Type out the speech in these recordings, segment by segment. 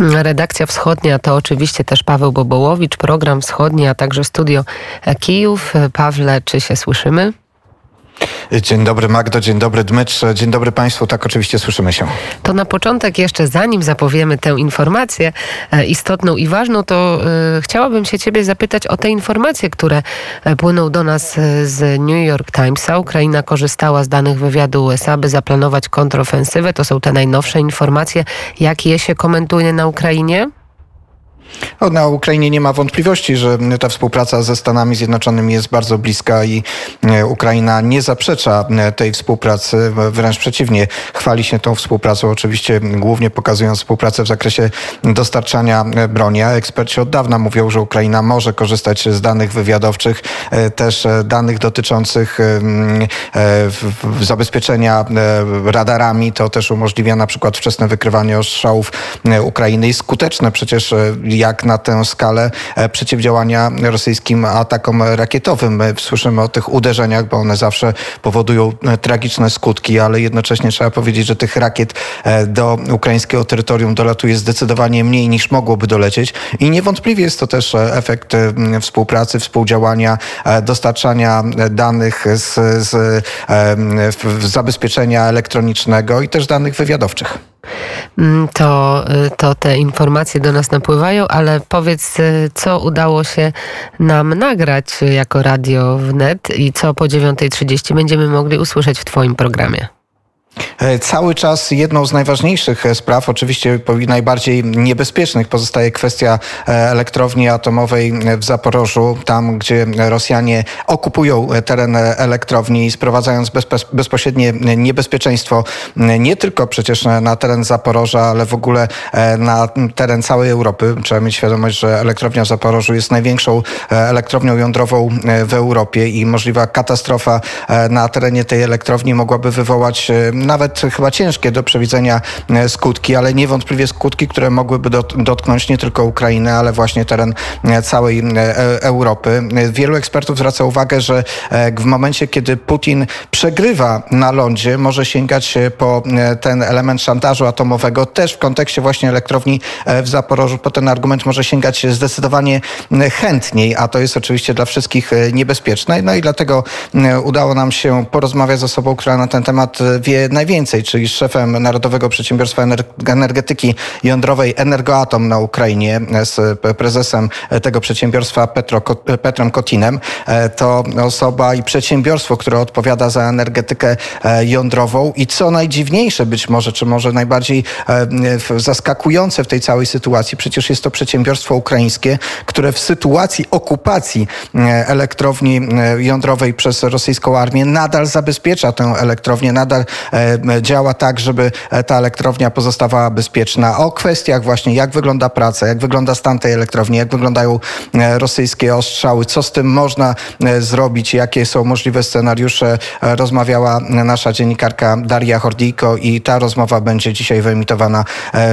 Redakcja Wschodnia to oczywiście też Paweł Bobołowicz, program Wschodni, a także studio Kijów. Pawle, czy się słyszymy? Dzień dobry Magdo, dzień dobry Dmytrze, dzień dobry Państwu. Tak, oczywiście słyszymy się. To na początek jeszcze, zanim zapowiemy tę informację e, istotną i ważną, to y, chciałabym się Ciebie zapytać o te informacje, które e, płyną do nas z New York Timesa. Ukraina korzystała z danych wywiadu USA, by zaplanować kontrofensywę. To są te najnowsze informacje. Jak je się komentuje na Ukrainie? No, na Ukrainie nie ma wątpliwości, że ta współpraca ze Stanami Zjednoczonymi jest bardzo bliska i e, Ukraina nie zaprzecza e, tej współpracy, wręcz przeciwnie, chwali się tą współpracą, oczywiście głównie pokazując współpracę w zakresie dostarczania e, broni. A eksperci od dawna mówią, że Ukraina może korzystać z danych wywiadowczych, też danych dotyczących zabezpieczenia radarami. To też umożliwia na przykład wczesne wykrywanie ostrzałów Ukrainy i skuteczne przecież jak na tę skalę e, przeciwdziałania rosyjskim atakom rakietowym. My słyszymy o tych uderzeniach, bo one zawsze powodują e, tragiczne skutki, ale jednocześnie trzeba powiedzieć, że tych rakiet e, do ukraińskiego terytorium dolatuje zdecydowanie mniej niż mogłoby dolecieć i niewątpliwie jest to też efekt współpracy, współdziałania, dostarczania danych z, z zabezpieczenia elektronicznego i też danych wywiadowczych. Mm, to, y, to te informacje do nas napływają, ale powiedz, y, co udało się nam nagrać jako radio wnet i co po 9.30 będziemy mogli usłyszeć w Twoim programie. E, cały czas jedną z najważniejszych e, spraw, oczywiście najbardziej niebezpiecznych, pozostaje kwestia e, elektrowni atomowej w Zaporożu, tam gdzie Rosjanie okupują teren elektrowni, sprowadzając bezpośrednie niebezpieczeństwo nie tylko przecież na teren Zaporoża, ale w ogóle na teren całej Europy. Trzeba mieć świadomość, że elektrownia w Zaporożu jest największą elektrownią jądrową w Europie i możliwa katastrofa na terenie tej elektrowni mogłaby wywołać nawet chyba ciężkie do przewidzenia e, skutki, ale niewątpliwie skutki, które mogłyby dotknąć nie tylko Ukrainę, ale właśnie teren e, całej e, Europy. Wielu ekspertów zwraca uwagę, że w momencie, kiedy Putin przegrywa na lądzie, może sięgać po ten element szantażu atomowego, też w kontekście właśnie elektrowni w Zaporożu, po ten argument może sięgać zdecydowanie chętniej, a to jest oczywiście dla wszystkich niebezpieczne. No i dlatego udało nam się porozmawiać z osobą, która na ten temat wie najwięcej, czyli z szefem Narodowego Przedsiębiorstwa Energetyki Jądrowej Energoatom na Ukrainie, z prezesem tego przedsiębiorstwa Petro, Petrem Kotinem. E, to osoba i przedsiębiorstwo, które odpowiada za energetykę e, jądrową i co najdziwniejsze być może, czy może najbardziej e, zaskakujące w tej całej sytuacji, przecież jest to przedsiębiorstwo ukraińskie, które w sytuacji okupacji elektrowni jądrowej przez rosyjską armię nadal zabezpiecza tę elektrownię, nadal E, działa tak, żeby e, ta elektrownia pozostawała bezpieczna. O kwestiach właśnie, jak wygląda praca, jak wygląda stan tej elektrowni, jak wyglądają e, rosyjskie ostrzały, co z tym można zrobić, jakie są możliwe scenariusze, rozmawiała nasza dziennikarka Daria Hordijko i ta rozmowa będzie dzisiaj wyemitowana,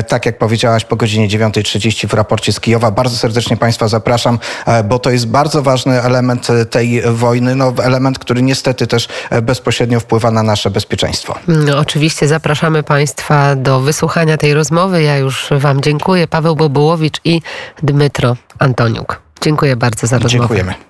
tak jak powiedziałaś, po godzinie 9.30 w raporcie z Kijowa. Bardzo serdecznie Państwa zapraszam, bo to jest bardzo ważny element tej wojny, no, element, który niestety też bezpośrednio wpływa na nasze bezpieczeństwo. No, oczywiście zapraszamy Państwa do wysłuchania tej rozmowy. Ja już Wam dziękuję. Paweł Bobułowicz i Dmytro Antoniuk. Dziękuję bardzo za rozmowę. Dziękujemy.